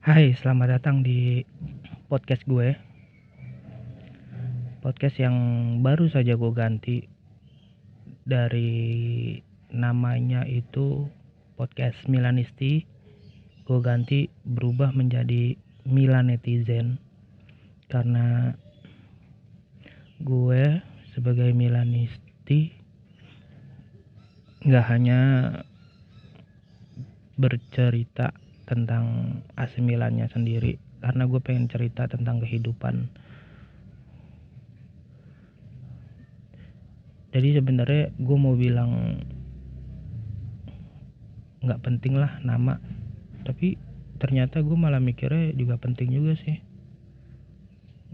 Hai, selamat datang di podcast gue. Podcast yang baru saja gue ganti dari namanya itu podcast Milanisti. Gue ganti berubah menjadi Milan Netizen karena gue sebagai Milanisti nggak hanya bercerita tentang AC Milannya sendiri. Karena gue pengen cerita tentang kehidupan. Jadi sebenarnya gue mau bilang nggak penting lah nama. Tapi ternyata gue malah mikirnya juga penting juga sih.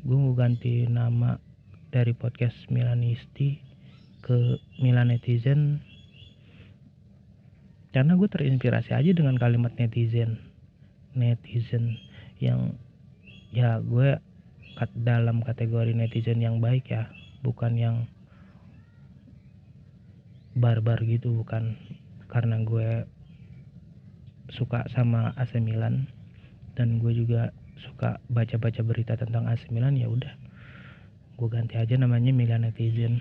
Gue mau ganti nama dari podcast Milanisti ke Milan Netizen. Karena gue terinspirasi aja dengan kalimat netizen netizen yang ya gue kat dalam kategori netizen yang baik ya bukan yang barbar gitu bukan karena gue suka sama AC Milan dan gue juga suka baca-baca berita tentang AC Milan ya udah gue ganti aja namanya Milan Netizen.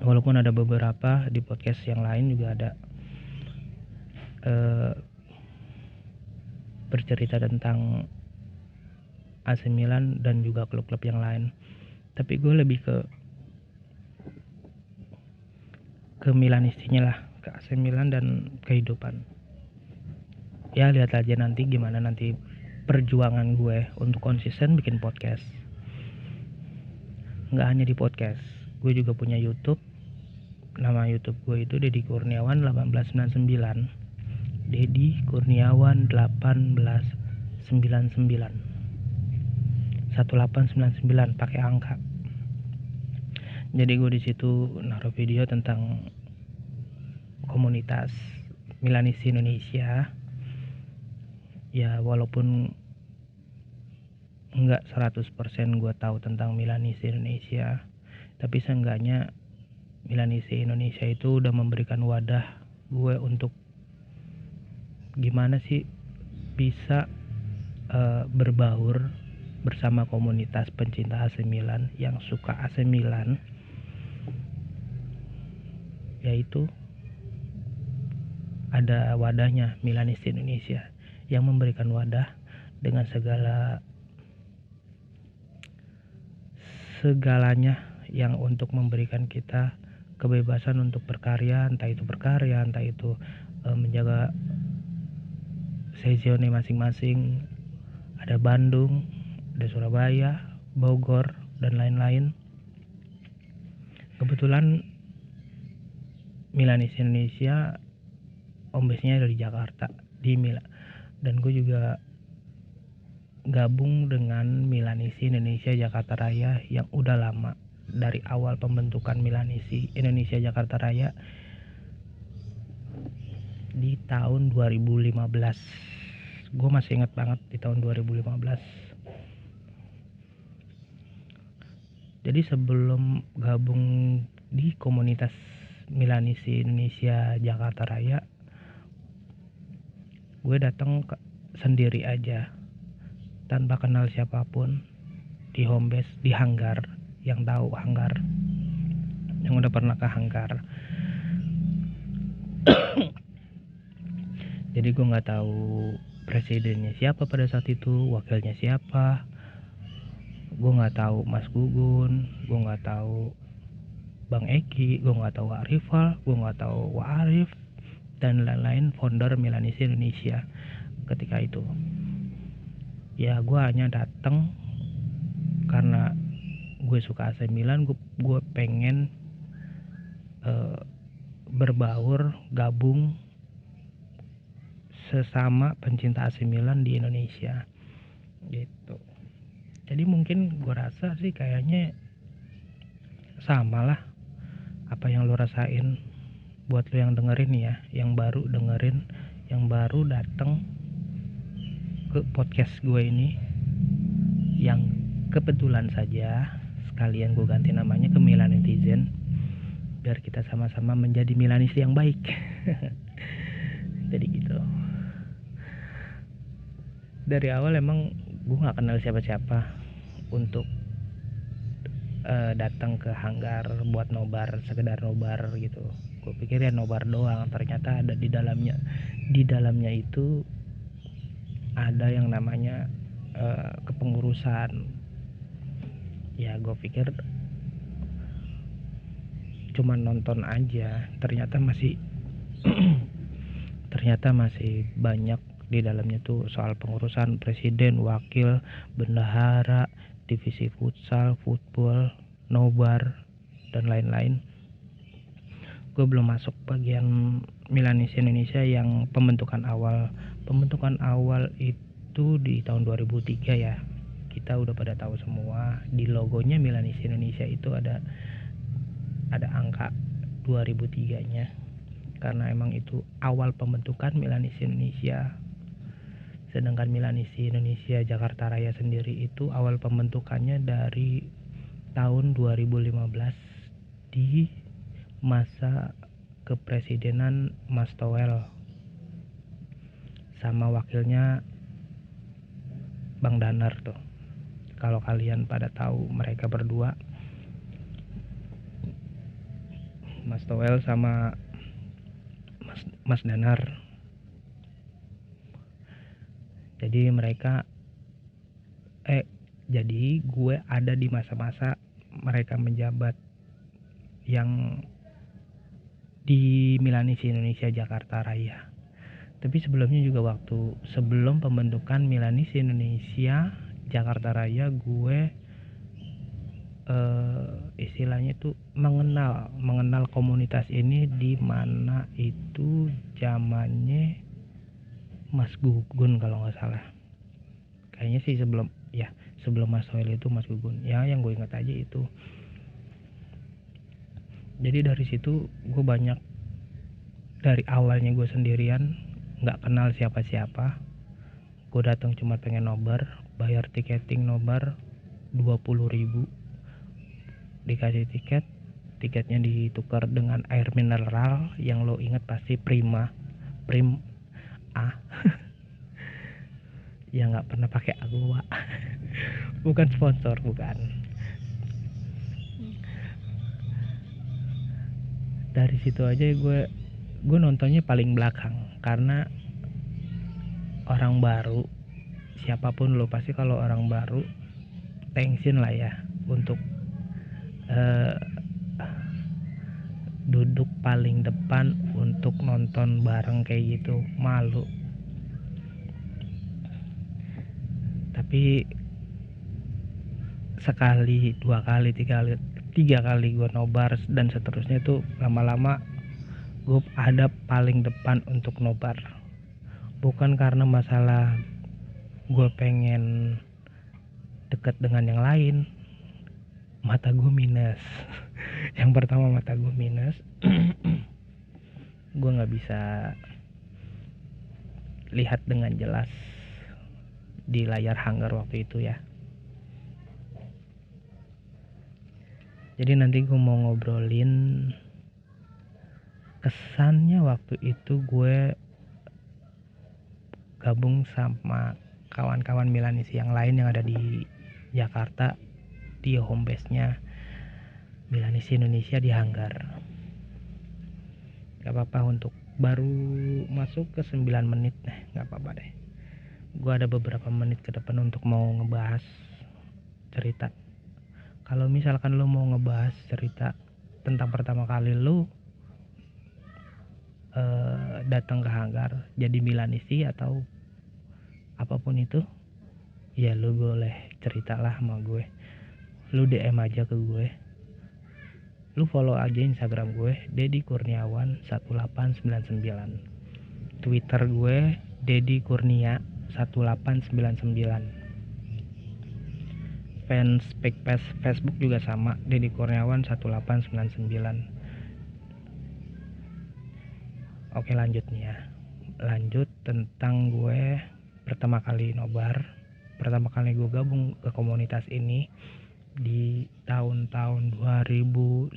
Walaupun ada beberapa di podcast yang lain juga ada. Uh, bercerita tentang AC Milan dan juga klub-klub yang lain. Tapi gue lebih ke ke Milanistinya lah ke AC Milan dan kehidupan. Ya lihat aja nanti gimana nanti perjuangan gue untuk konsisten bikin podcast. Nggak hanya di podcast gue juga punya YouTube. Nama YouTube gue itu Deddy Kurniawan 1899 Dedi Kurniawan 1899 1899 pakai angka. Jadi gue di situ naruh video tentang komunitas Milanisti Indonesia. Ya walaupun enggak 100% gue tahu tentang Milanisti Indonesia tapi seenggaknya Milanisti Indonesia itu udah memberikan wadah gue untuk gimana sih bisa uh, berbaur bersama komunitas pencinta AC Milan yang suka AC Milan? Yaitu ada wadahnya Milanis Indonesia yang memberikan wadah dengan segala segalanya yang untuk memberikan kita kebebasan untuk berkarya entah itu berkarya entah itu e, menjaga sesione masing-masing. Ada Bandung ada Surabaya Bogor dan lain-lain. Kebetulan Milanis Indonesia ombesnya dari Jakarta di Milan dan gue juga gabung dengan Milanisi Indonesia Jakarta Raya yang udah lama dari awal pembentukan Milanisi Indonesia Jakarta Raya di tahun 2015 gue masih ingat banget di tahun 2015 jadi sebelum gabung di komunitas Milanisi Indonesia Jakarta Raya gue datang sendiri aja tanpa kenal siapa pun di home base di hanggar yang tahu hanggar yang udah pernah ke hanggar jadi gue nggak tahu presidennya siapa pada saat itu wakilnya siapa. Gue nggak tahu Mas Gugun gue nggak tahu Bang Eki gue nggak tahu Arifal gue nggak tahu Wa Arif dan lain-lain founder Milanisi Indonesia ketika itu. Ya gue hanya datang karena gue suka AC Milan gue gue pengen uh, berbaur gabung sesama pencinta AC Milan di Indonesia. Gitu. Jadi mungkin gue rasa sih kayaknya sama lah apa yang lo rasain buat lo yang dengerin ya yang baru dengerin yang baru dateng ke podcast gue ini. Yang kebetulan saja sekalian gue ganti namanya ke Milan Netizen biar kita sama-sama menjadi Milanis yang baik. Jadi gitu dari awal emang gue nggak kenal siapa-siapa untuk uh, datang ke hanggar buat nobar sekedar nobar gitu. Gue pikir ya nobar doang. Ternyata ada di dalamnya di dalamnya itu ada yang namanya uh, kepengurusan. Ya gue pikir cuma nonton aja. Ternyata masih ternyata masih banyak di dalamnya tuh soal pengurusan presiden, wakil, bendahara, divisi futsal, football, nobar, dan lain-lain. Gue belum masuk bagian Milanis Indonesia yang pembentukan awal. Pembentukan awal itu di tahun 2003 ya. Kita udah pada tahu semua di logonya Milanis Indonesia itu ada ada angka 2003-nya karena emang itu awal pembentukan Milanis Indonesia sedangkan Milanisi Indonesia Jakarta Raya sendiri itu awal pembentukannya dari tahun 2015 di masa kepresidenan Mas Towel sama wakilnya Bang Danar tuh. Kalau kalian pada tahu mereka berdua Mas Towel sama Mas, Mas Danar jadi mereka eh jadi gue ada di masa-masa mereka menjabat yang di Milanisi Indonesia Jakarta Raya. Tapi sebelumnya juga waktu sebelum pembentukan Milanisi Indonesia Jakarta Raya gue uh, istilahnya itu mengenal mengenal komunitas ini di mana itu zamannya Mas Gugun kalau nggak salah. Kayaknya sih sebelum ya sebelum Mas Soel itu Mas Gugun. Ya yang gue ingat aja itu. Jadi dari situ gue banyak dari awalnya gue sendirian nggak kenal siapa-siapa. Gue datang cuma pengen nobar bayar tiketing nobar 20 ribu. Dikasih tiket tiketnya ditukar dengan air mineral yang lo ingat pasti prima. Prim A. Ya nggak pernah pakai aqua bukan sponsor bukan. Dari situ aja gue gue nontonnya paling belakang. Karena orang baru siapa pun lo pasti kalau orang baru tensin lah ya untuk uh, duduk paling depan untuk nonton bareng kayak gitu malu. Tapi sekali dua kali tiga kali tiga kali gue nobar dan seterusnya itu lama-lama gue ada paling depan untuk nobar. Bukan karena masalah gue pengen deket dengan yang lain mata gue minus. Yang pertama mata gue minus. Gue nggak bisa lihat dengan jelas di layar hanggar waktu itu ya. Jadi nanti gue mau ngobrolin kesannya waktu itu gue gabung sama kawan-kawan Milanisi yang lain yang ada di Jakarta di home base nya Milanisi Indonesia di hanggar. Gak apa-apa untuk baru masuk ke 9 menit. Deh gak apa-apa deh. Gue ada beberapa menit ke depan untuk mau ngebahas cerita. Kalau misalkan lo mau ngebahas cerita tentang pertama kali lo uh, datang ke hanggar jadi Milanisi atau apa pun itu ya lo boleh ceritalah sama gue lu DM aja ke gue. Lu follow aja Instagram gue Dedi Kurniawan 1899 Twitter gue Dedi Kurnia 1899 fans page Facebook juga sama Dedi Kurniawan 1899 Oke lanjut nih ya. Lanjut tentang gue pertama kali nobar pertama kali gue gabung ke komunitas ini di tahun-tahun 2011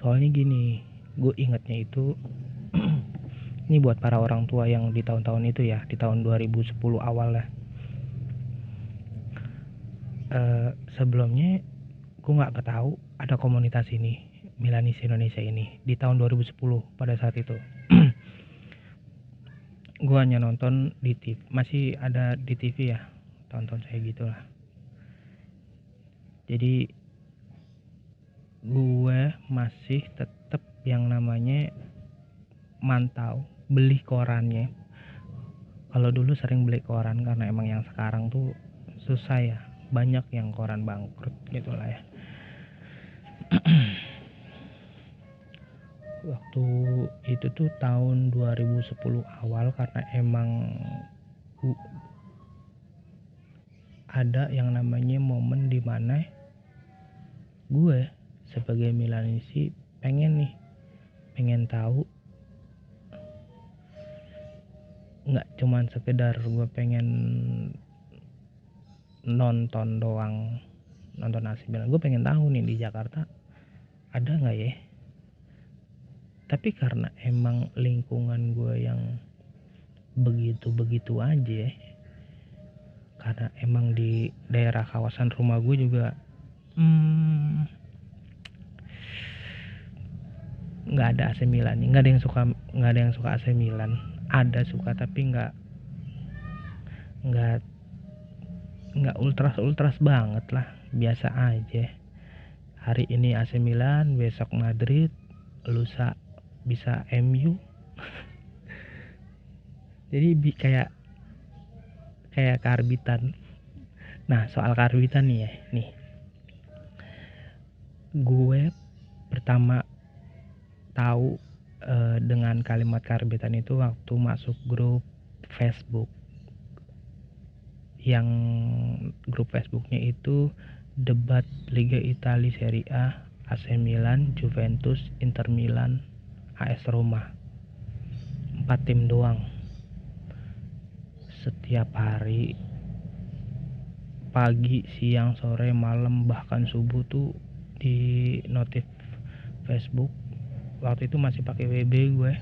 soalnya gini gue ingetnya itu ini buat para orang tua yang di tahun-tahun itu ya di tahun 2010 awal lah uh, sebelumnya gue nggak tahu ada komunitas ini Milanis Indonesia ini di tahun 2010 pada saat itu. Gue hanya nonton di TV masih ada di TV ya tonton saya gitulah. Jadi gue masih tetap yang namanya mantau beli korannya. Kalau dulu sering beli koran karena emang yang sekarang tuh susah ya. Banyak yang koran bangkrut gitulah ya. Waktu itu tuh tahun 2010 awal karena emang ada yang namanya momen di mana gue sebagai Milanisi pengen nih pengen tahu. Nggak cuman sekedar gue pengen nonton doang nonton AC Milan. Gue pengen tahu nih di Jakarta ada nggak ya? Tapi karena emang lingkungan gue yang begitu-begitu aja karena emang di daerah kawasan rumah gue juga hmm, nggak hmm, ada AC Milan nggak ada yang suka nggak ada yang suka AC Milan. Ada suka tapi nggak nggak nggak ultras ultras banget lah. Biasa aja. Hari ini AC Milan besok Madrid lusa bisa MU jadi bi kayak kayak karbitan nah soal karbitan nih ya nih. Gue pertama tahu uh, dengan kalimat karbitan itu waktu masuk grup Facebook. Yang grup Facebooknya itu debat Liga Italia Serie A AC Milan, Juventus, Inter Milan, AS Roma. Empat tim doang setiap hari. Pagi, siang, sore, malam bahkan subuh tuh di notif Facebook. Waktu itu masih pakai WB gue.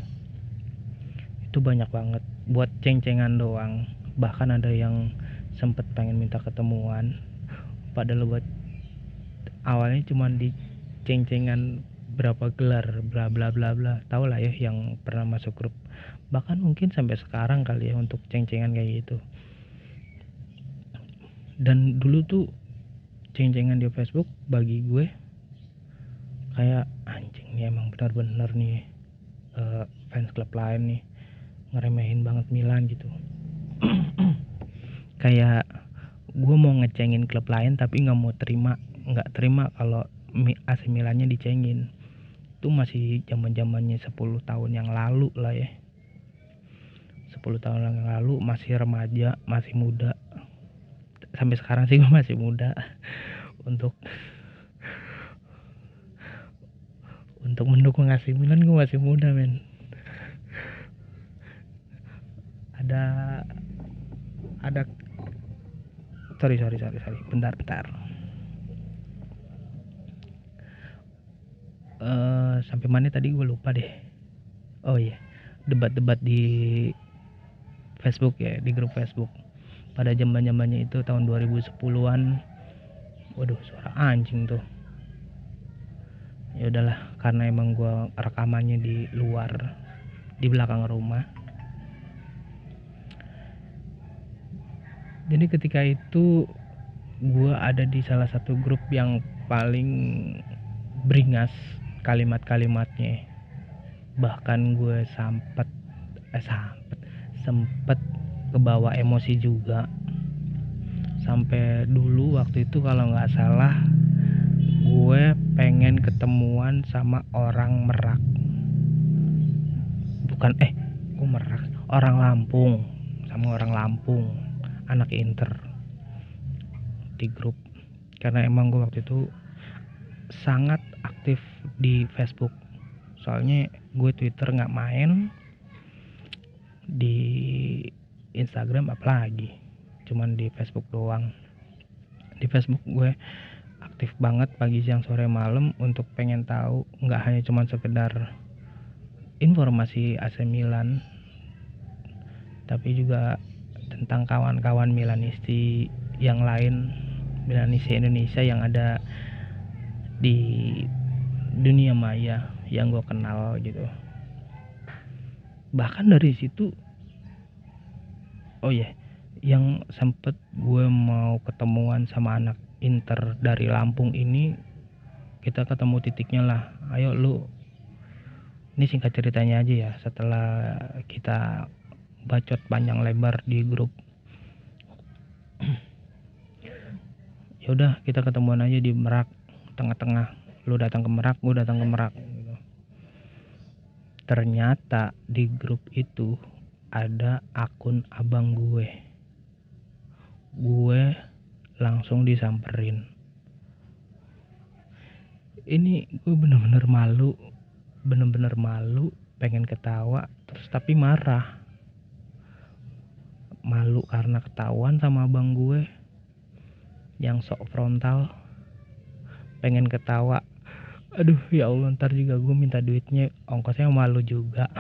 Itu banyak banget. Buat ceng-cengan doang. Bahkan ada yang sempet pengen minta ketemuan. Padahal buat awalnya cuma di ceng-cengan berapa gelar bla bla bla bla. Tau lah ya yang pernah masuk grup bahkan mungkin sampai sekarang kali ya untuk ceng-cengan kayak gitu. Dan dulu tuh ceng-cengan di Facebook bagi gue kayak anjing nih emang benar-benar nih uh, fans klub lain nih ngeremehin banget Milan gitu. Kayak gue mau ngecengin klub lain tapi nggak mau terima nggak terima kalau AC Milannya dicengin. Itu masih zaman zamannya 10 tahun yang lalu lah ya 10 tahun yang lalu masih remaja masih muda. Sampai sekarang sih gue masih muda. Untuk untuk mendukung AC Milan gue masih muda men. Ada ada sorry sorry sorry sorry. Bentar bentar. Uh, sampai mana tadi gue lupa deh. Oh iya debat-debat di Facebook ya di grup Facebook. Pada zaman zamannya itu tahun 2010-an waduh suara anjing tuh. Ya udahlah karena emang gue rekamannya di luar di belakang rumah. Jadi ketika itu gue ada di salah satu grup yang paling beringas kalimat-kalimatnya. Bahkan gue sempet eh sempet kebawa emosi juga. Sampai dulu waktu itu kalau nggak salah gue pengen ketemuan sama orang Merak. Bukan eh gue Merak? Orang Lampung sama orang Lampung anak inter di grup. Karena emang gue waktu itu sangat aktif di Facebook. Soalnya gue Twitter nggak main di Instagram apalagi? Cuman di Facebook doang. Di Facebook gue aktif banget pagi siang sore malam untuk pengen tahu nggak hanya cuman sekedar informasi AC Milan tapi juga tentang kawan-kawan Milanisti yang lain Milanisti Indonesia yang ada di dunia maya yang gue kenal gitu bahkan dari situ oh ya yeah, yang sempet gue mau ketemuan sama anak inter dari Lampung ini kita ketemu titiknya lah. Ayo lu ini singkat ceritanya aja ya setelah kita bacot panjang lebar di grup. Ya udah kita ketemuan aja di Merak tengah-tengah. Lu datang ke Merak gue datang ke Merak. Ternyata di grup itu ada akun abang gue. Gue langsung disamperin. Ini gue bener-bener malu bener-bener malu pengen ketawa terus tapi marah. Malu karena ketahuan sama abang gue yang sok frontal. Pengen ketawa aduh ya Allah ntar juga gue minta duitnya. Ongkosnya malu juga.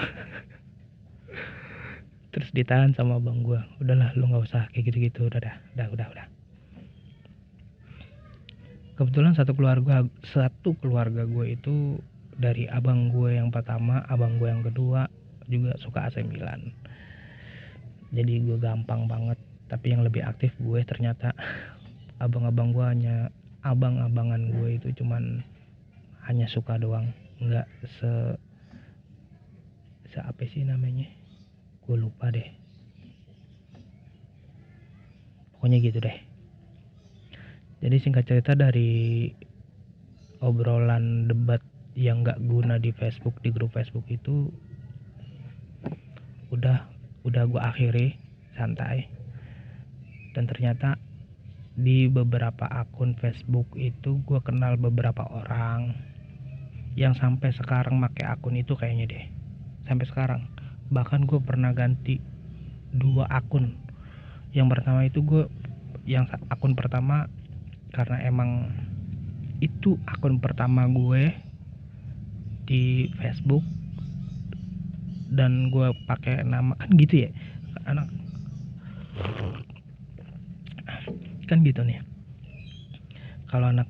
Terus ditahan sama bang gue udahlah lu nggak usah kayak gitu gitu udah dah udah udah udah. Kebetulan satu keluarga satu keluarga gue itu dari abang gue yang pertama abang gue yang kedua juga suka AC Milan. Jadi gue gampang banget. Tapi yang lebih aktif gue ternyata. Abang-abang gue hanya abang-abangan gue itu cuman hanya suka doang. Nggak se se apa sih namanya? Gue lupa deh. Pokoknya gitu deh. Jadi singkat cerita dari obrolan debat yang gak guna di Facebook di grup Facebook itu udah udah gue akhiri santai. Dan ternyata di beberapa akun Facebook itu gue kenal beberapa orang yang sampai sekarang pakai akun itu kayaknya deh. Sampai sekarang. Bahkan gue pernah ganti dua akun. Yang pertama itu gue yang akun pertama karena emang itu akun pertama gue di Facebook. Dan gue pakai nama kan gitu ya? Anak kan gitu nih. Kalau anak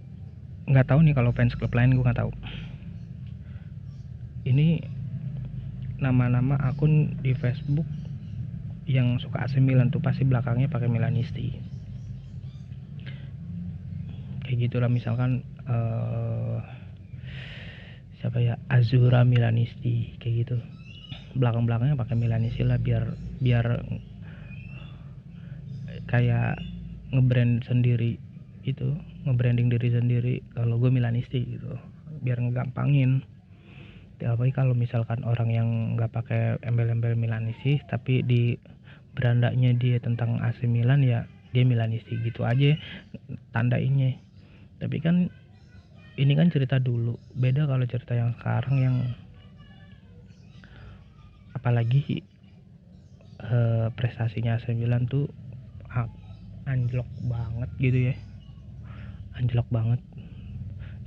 nggak tahu nih kalau fans klub lain gue nggak tahu ini nama-nama akun di Facebook yang suka AC Milan tuh pasti belakangnya pakai Milanisti kayak gitulah misalkan uh, siapa ya? Azura Milanisti kayak gitu. Belakang belakangnya pakai Milanisti lah biar biar kayak ngebrand sendiri itu ngebranding diri sendiri. Kalau gue Milanisti gitu biar ngegampangin apalagi kalau misalkan orang yang nggak pakai embel-embel Milanisti tapi di berandanya dia tentang AC Milan ya dia Milanisti gitu aja tanda ini tapi kan ini kan cerita dulu. Beda kalau cerita yang sekarang yang apalagi eh, prestasinya AC Milan tuh anjlok banget gitu ya. Anjlok banget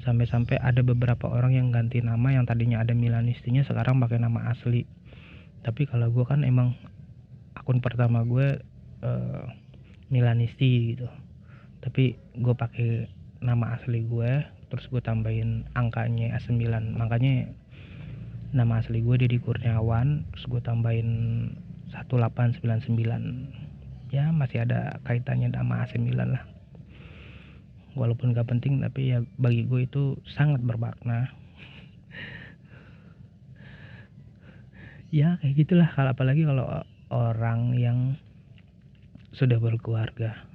sampai-sampai ada beberapa orang yang ganti nama yang tadinya ada Milanistinya sekarang pakai nama asli. Tapi kalau gue kan emang akun pertama gue uh, Milanisti gitu. Tapi gue pakai nama asli gue terus gue tambahin angkanya A9 makanya nama asli gue Deddy Kurniawan terus gue tambahin 1899 ya masih ada kaitannya sama AC Milan lah walaupun gak penting tapi ya bagi gue itu sangat bermakna. Ya kayak gitulah. Kalau apalagi kalau orang yang sudah berkeluarga.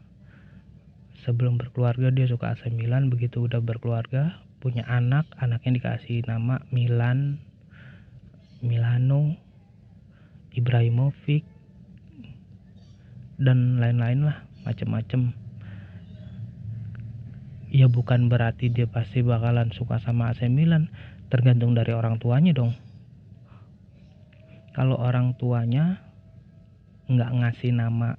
Sebelum berkeluarga dia suka AC Milan begitu udah berkeluarga punya anak anaknya dikasih nama Milan Milano Ibrahimovic dan lain-lain lah macem-macem ya bukan berarti dia pasti bakalan suka sama AC Milan. Tergantung dari orang tuanya dong. Kalau orang tuanya nggak ngasih nama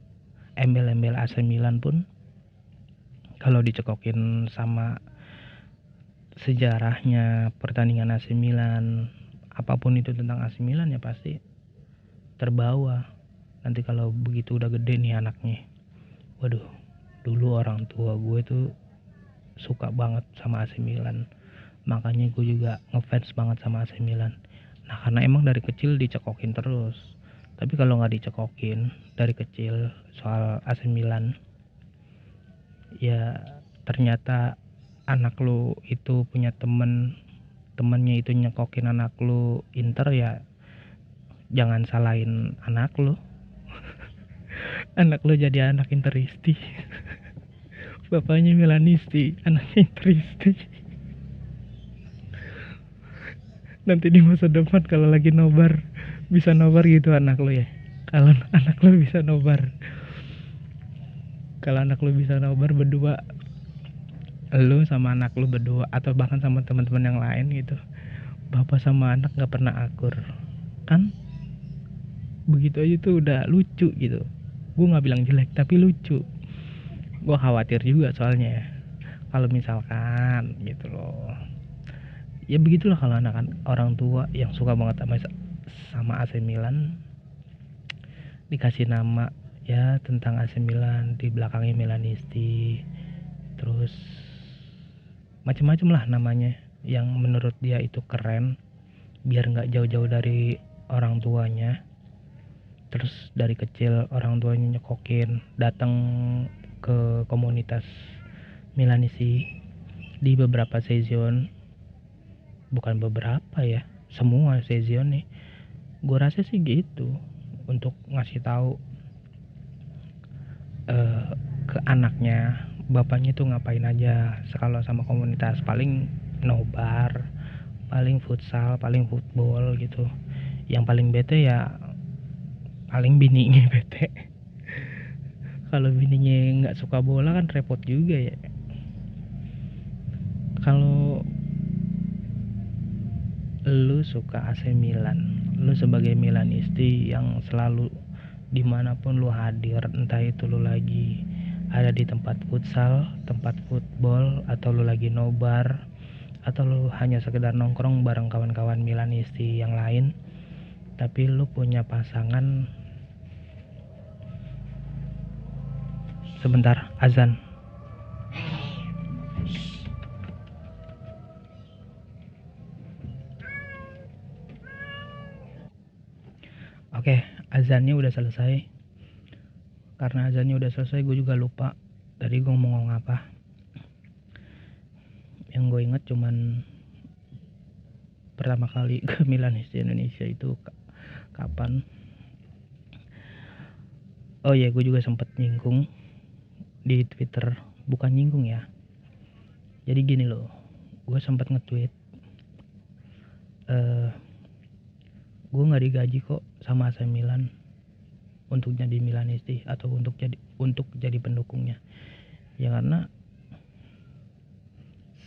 embel-embel AC Milan pun kalau dicekokin sama sejarahnya pertandingan AC Milan apa pun itu tentang AC Milan ya pasti terbawa. Nanti kalau begitu udah gede nih anaknya. Waduh dulu orang tua gue tuh suka banget sama AC Milan. Makanya gue juga ngefans banget sama AC Milan. Nah karena emang dari kecil dicekokin terus. Tapi kalau nggak dicekokin dari kecil soal AC Milan ya ternyata anak lu itu punya temen temennya itu nyekokin anak lu inter ya jangan salahin anak lu. Anak lu jadi anak interisti bapaknya Milanisti anaknya interisti nanti di masa depan kalau lagi nobar bisa nobar gitu anak lu ya. Kalau anak lu bisa nobar. Kalau anak lu bisa nobar berdua lu sama anak lu berdua atau bahkan sama teman-teman yang lain gitu. Bapak sama anak nggak pernah akur. Kan? Begitu aja tuh udah lucu gitu. Gue nggak bilang jelek tapi lucu gue khawatir juga soalnya. Kalau misalkan gitu loh. Ya begitulah kalau anak orang tua yang suka banget sama sama AC Milan. Dikasih nama ya tentang AC Milan di belakangnya Milanisti terus macam-macam lah namanya yang menurut dia itu keren biar nggak jauh-jauh dari orang tuanya. Terus dari kecil orang tuanya nyekokin datang ke komunitas Milanisi di beberapa season bukan beberapa ya semua season nih. Gue rasa sih gitu untuk ngasih tahu uh, ke anaknya bapaknya tuh ngapain aja. Kalau sama komunitas paling nobar paling futsal paling football gitu. Yang paling bete ya paling bininya bete kalau bininya nggak suka bola kan repot juga ya. Kalau lu suka AC Milan lu sebagai Milanisti yang selalu di mana pun lu hadir entah itu lu lagi ada di tempat futsal, tempat football, atau lu lagi nobar, atau lu hanya sekedar nongkrong bareng kawan-kawan Milanisti yang lain, tapi lu punya pasangan sebentar azan. Oke, azannya udah selesai. Karena azannya udah selesai gue juga lupa tadi gue mau ngomong apa. Yang gue inget cuman pertama kali ke Milan di Indonesia itu kapan? Oh ya gue juga sempet nyinggung di Twitter bukan nyinggung ya. Jadi gini loh gue sempet nge-tweet uh, gue nggak digaji kok sama AC Milan untuk jadi Milanisti atau untuk jadi untuk jadi pendukungnya. Ya karena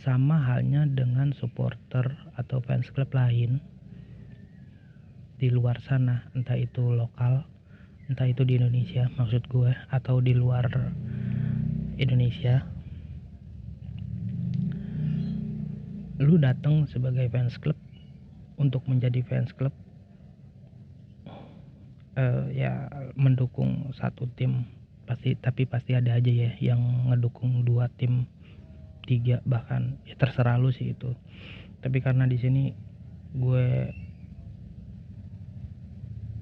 sama halnya dengan supporter atau fans klub lain di luar sana entah itu lokal entah itu di Indonesia maksud gue atau di luar Indonesia. Lu datang sebagai fans klub untuk menjadi fans klub uh, ya mendukung satu tim. Pasti tapi pasti ada aja ya yang ngedukung dua tim tiga bahkan. Ya terserah lu sih itu. Tapi karena di sini gue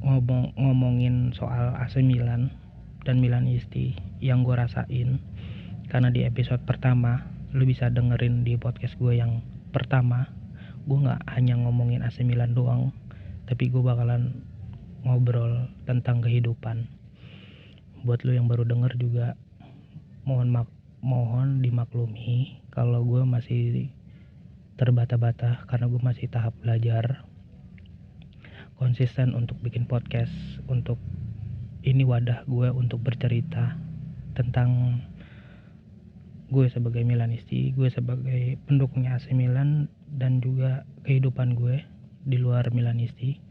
ngomong ngomongin soal AC Milan dan Milan Isti yang gue rasain karena di episode pertama lu bisa dengerin di podcast gue yang pertama. Gue nggak hanya ngomongin AC Milan doang tapi gue bakalan ngobrol tentang kehidupan. Buat lo yang baru denger juga mohon mak mohon dimaklumi kalau gue masih terbata-bata karena gue masih tahap belajar konsisten untuk bikin podcast untuk ini wadah gue untuk bercerita tentang gue sebagai Milanisti, gue sebagai pendukungnya AC Milan dan juga kehidupan gue di luar Milanisti.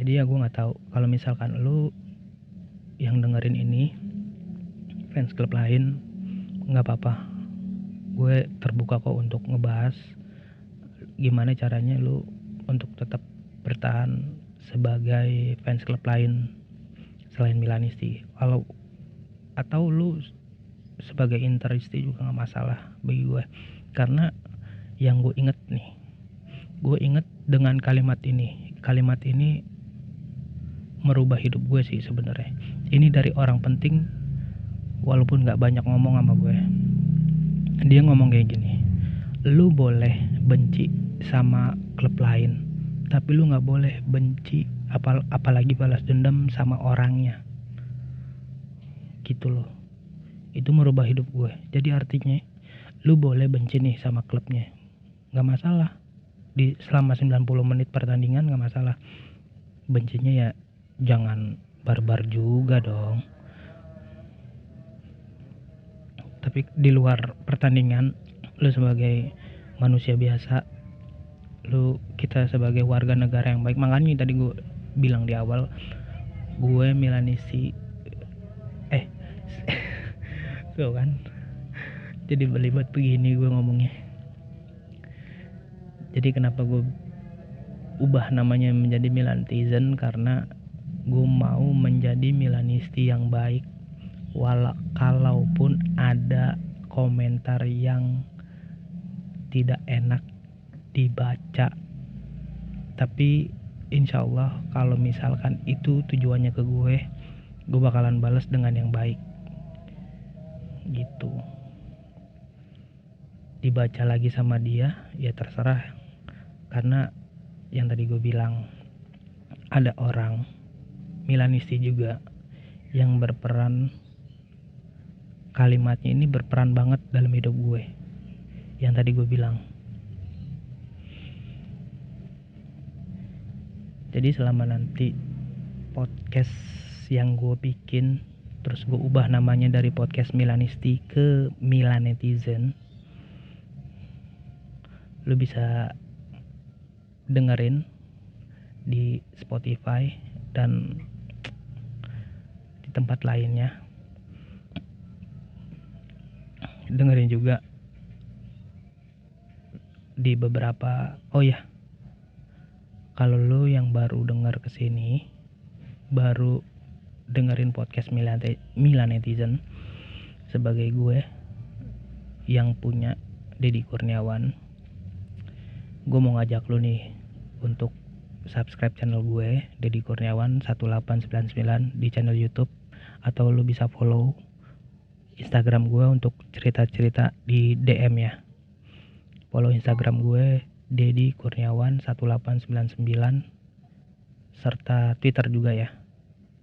jadi ya gue nggak tahu kalau misalkan lu yang dengerin ini fans klub lain nggak apa-apa gue terbuka kok untuk ngebahas gimana caranya lu untuk tetap bertahan sebagai fans klub lain selain Milanisti kalau atau lu sebagai Interisti juga nggak masalah bagi gue. Karena yang gue inget nih gue inget dengan kalimat ini. Kalimat ini merubah hidup gue sih sebenarnya. Ini dari orang penting walaupun nggak banyak ngomong sama gue. Dia ngomong kayak gini lu boleh benci sama klub lain tapi lu nggak boleh benci apal apalagi balas dendam sama orangnya. Gitu loh. Itu merubah hidup gue. Jadi artinya lu boleh benci nih sama klubnya. Nggak masalah. Di selama 90 menit pertandingan nggak masalah. Bencinya ya jangan barbar juga dong. Tapi di luar pertandingan lu sebagai manusia biasa lu kita sebagai warga negara yang baik. Makanya tadi gue bilang di awal gue Milanisi eh tuh kan jadi belibet begini gue ngomongnya. Jadi kenapa gue ubah namanya menjadi Milantizen karena gue mau menjadi Milanisti yang baik. Walau kalaupun ada komentar yang tidak enak dibaca. Tapi insya Allah kalau misalkan itu tujuannya ke gue gue bakalan balas dengan yang baik. Gitu. Dibaca lagi sama dia ya terserah. Karena yang tadi gue bilang ada orang Milanisti juga yang berperan kalimatnya ini berperan banget dalam hidup gue. Yang tadi gue bilang jadi selama nanti podcast yang gue bikin terus gue ubah namanya dari podcast Milanisti ke Milanetizen lu bisa dengerin di Spotify dan di tempat lainnya. Dengerin juga di beberapa oh ya kalau lu yang baru denger ke sini baru dengerin podcast Milan, Milan Netizen sebagai gue yang punya Deddy Kurniawan gue mau ngajak lu nih untuk subscribe channel gue Deddy Kurniawan 1899 di channel YouTube atau lu bisa follow Instagram gue untuk cerita-cerita di DM ya. Follow Instagram gue Dedi Kurniawan 1899 serta Twitter juga ya.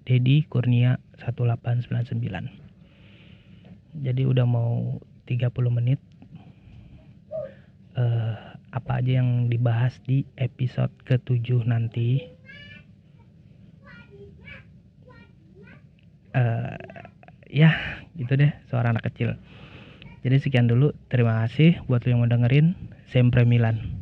Dedi Kurnia 1899 jadi udah mau 30 menit uh, apa aja yang dibahas di episode ke-7 nanti? Uh, ya gitu deh suara anak kecil. Jadi sekian dulu terima kasih buat yang mau dengerin. Sempre Milan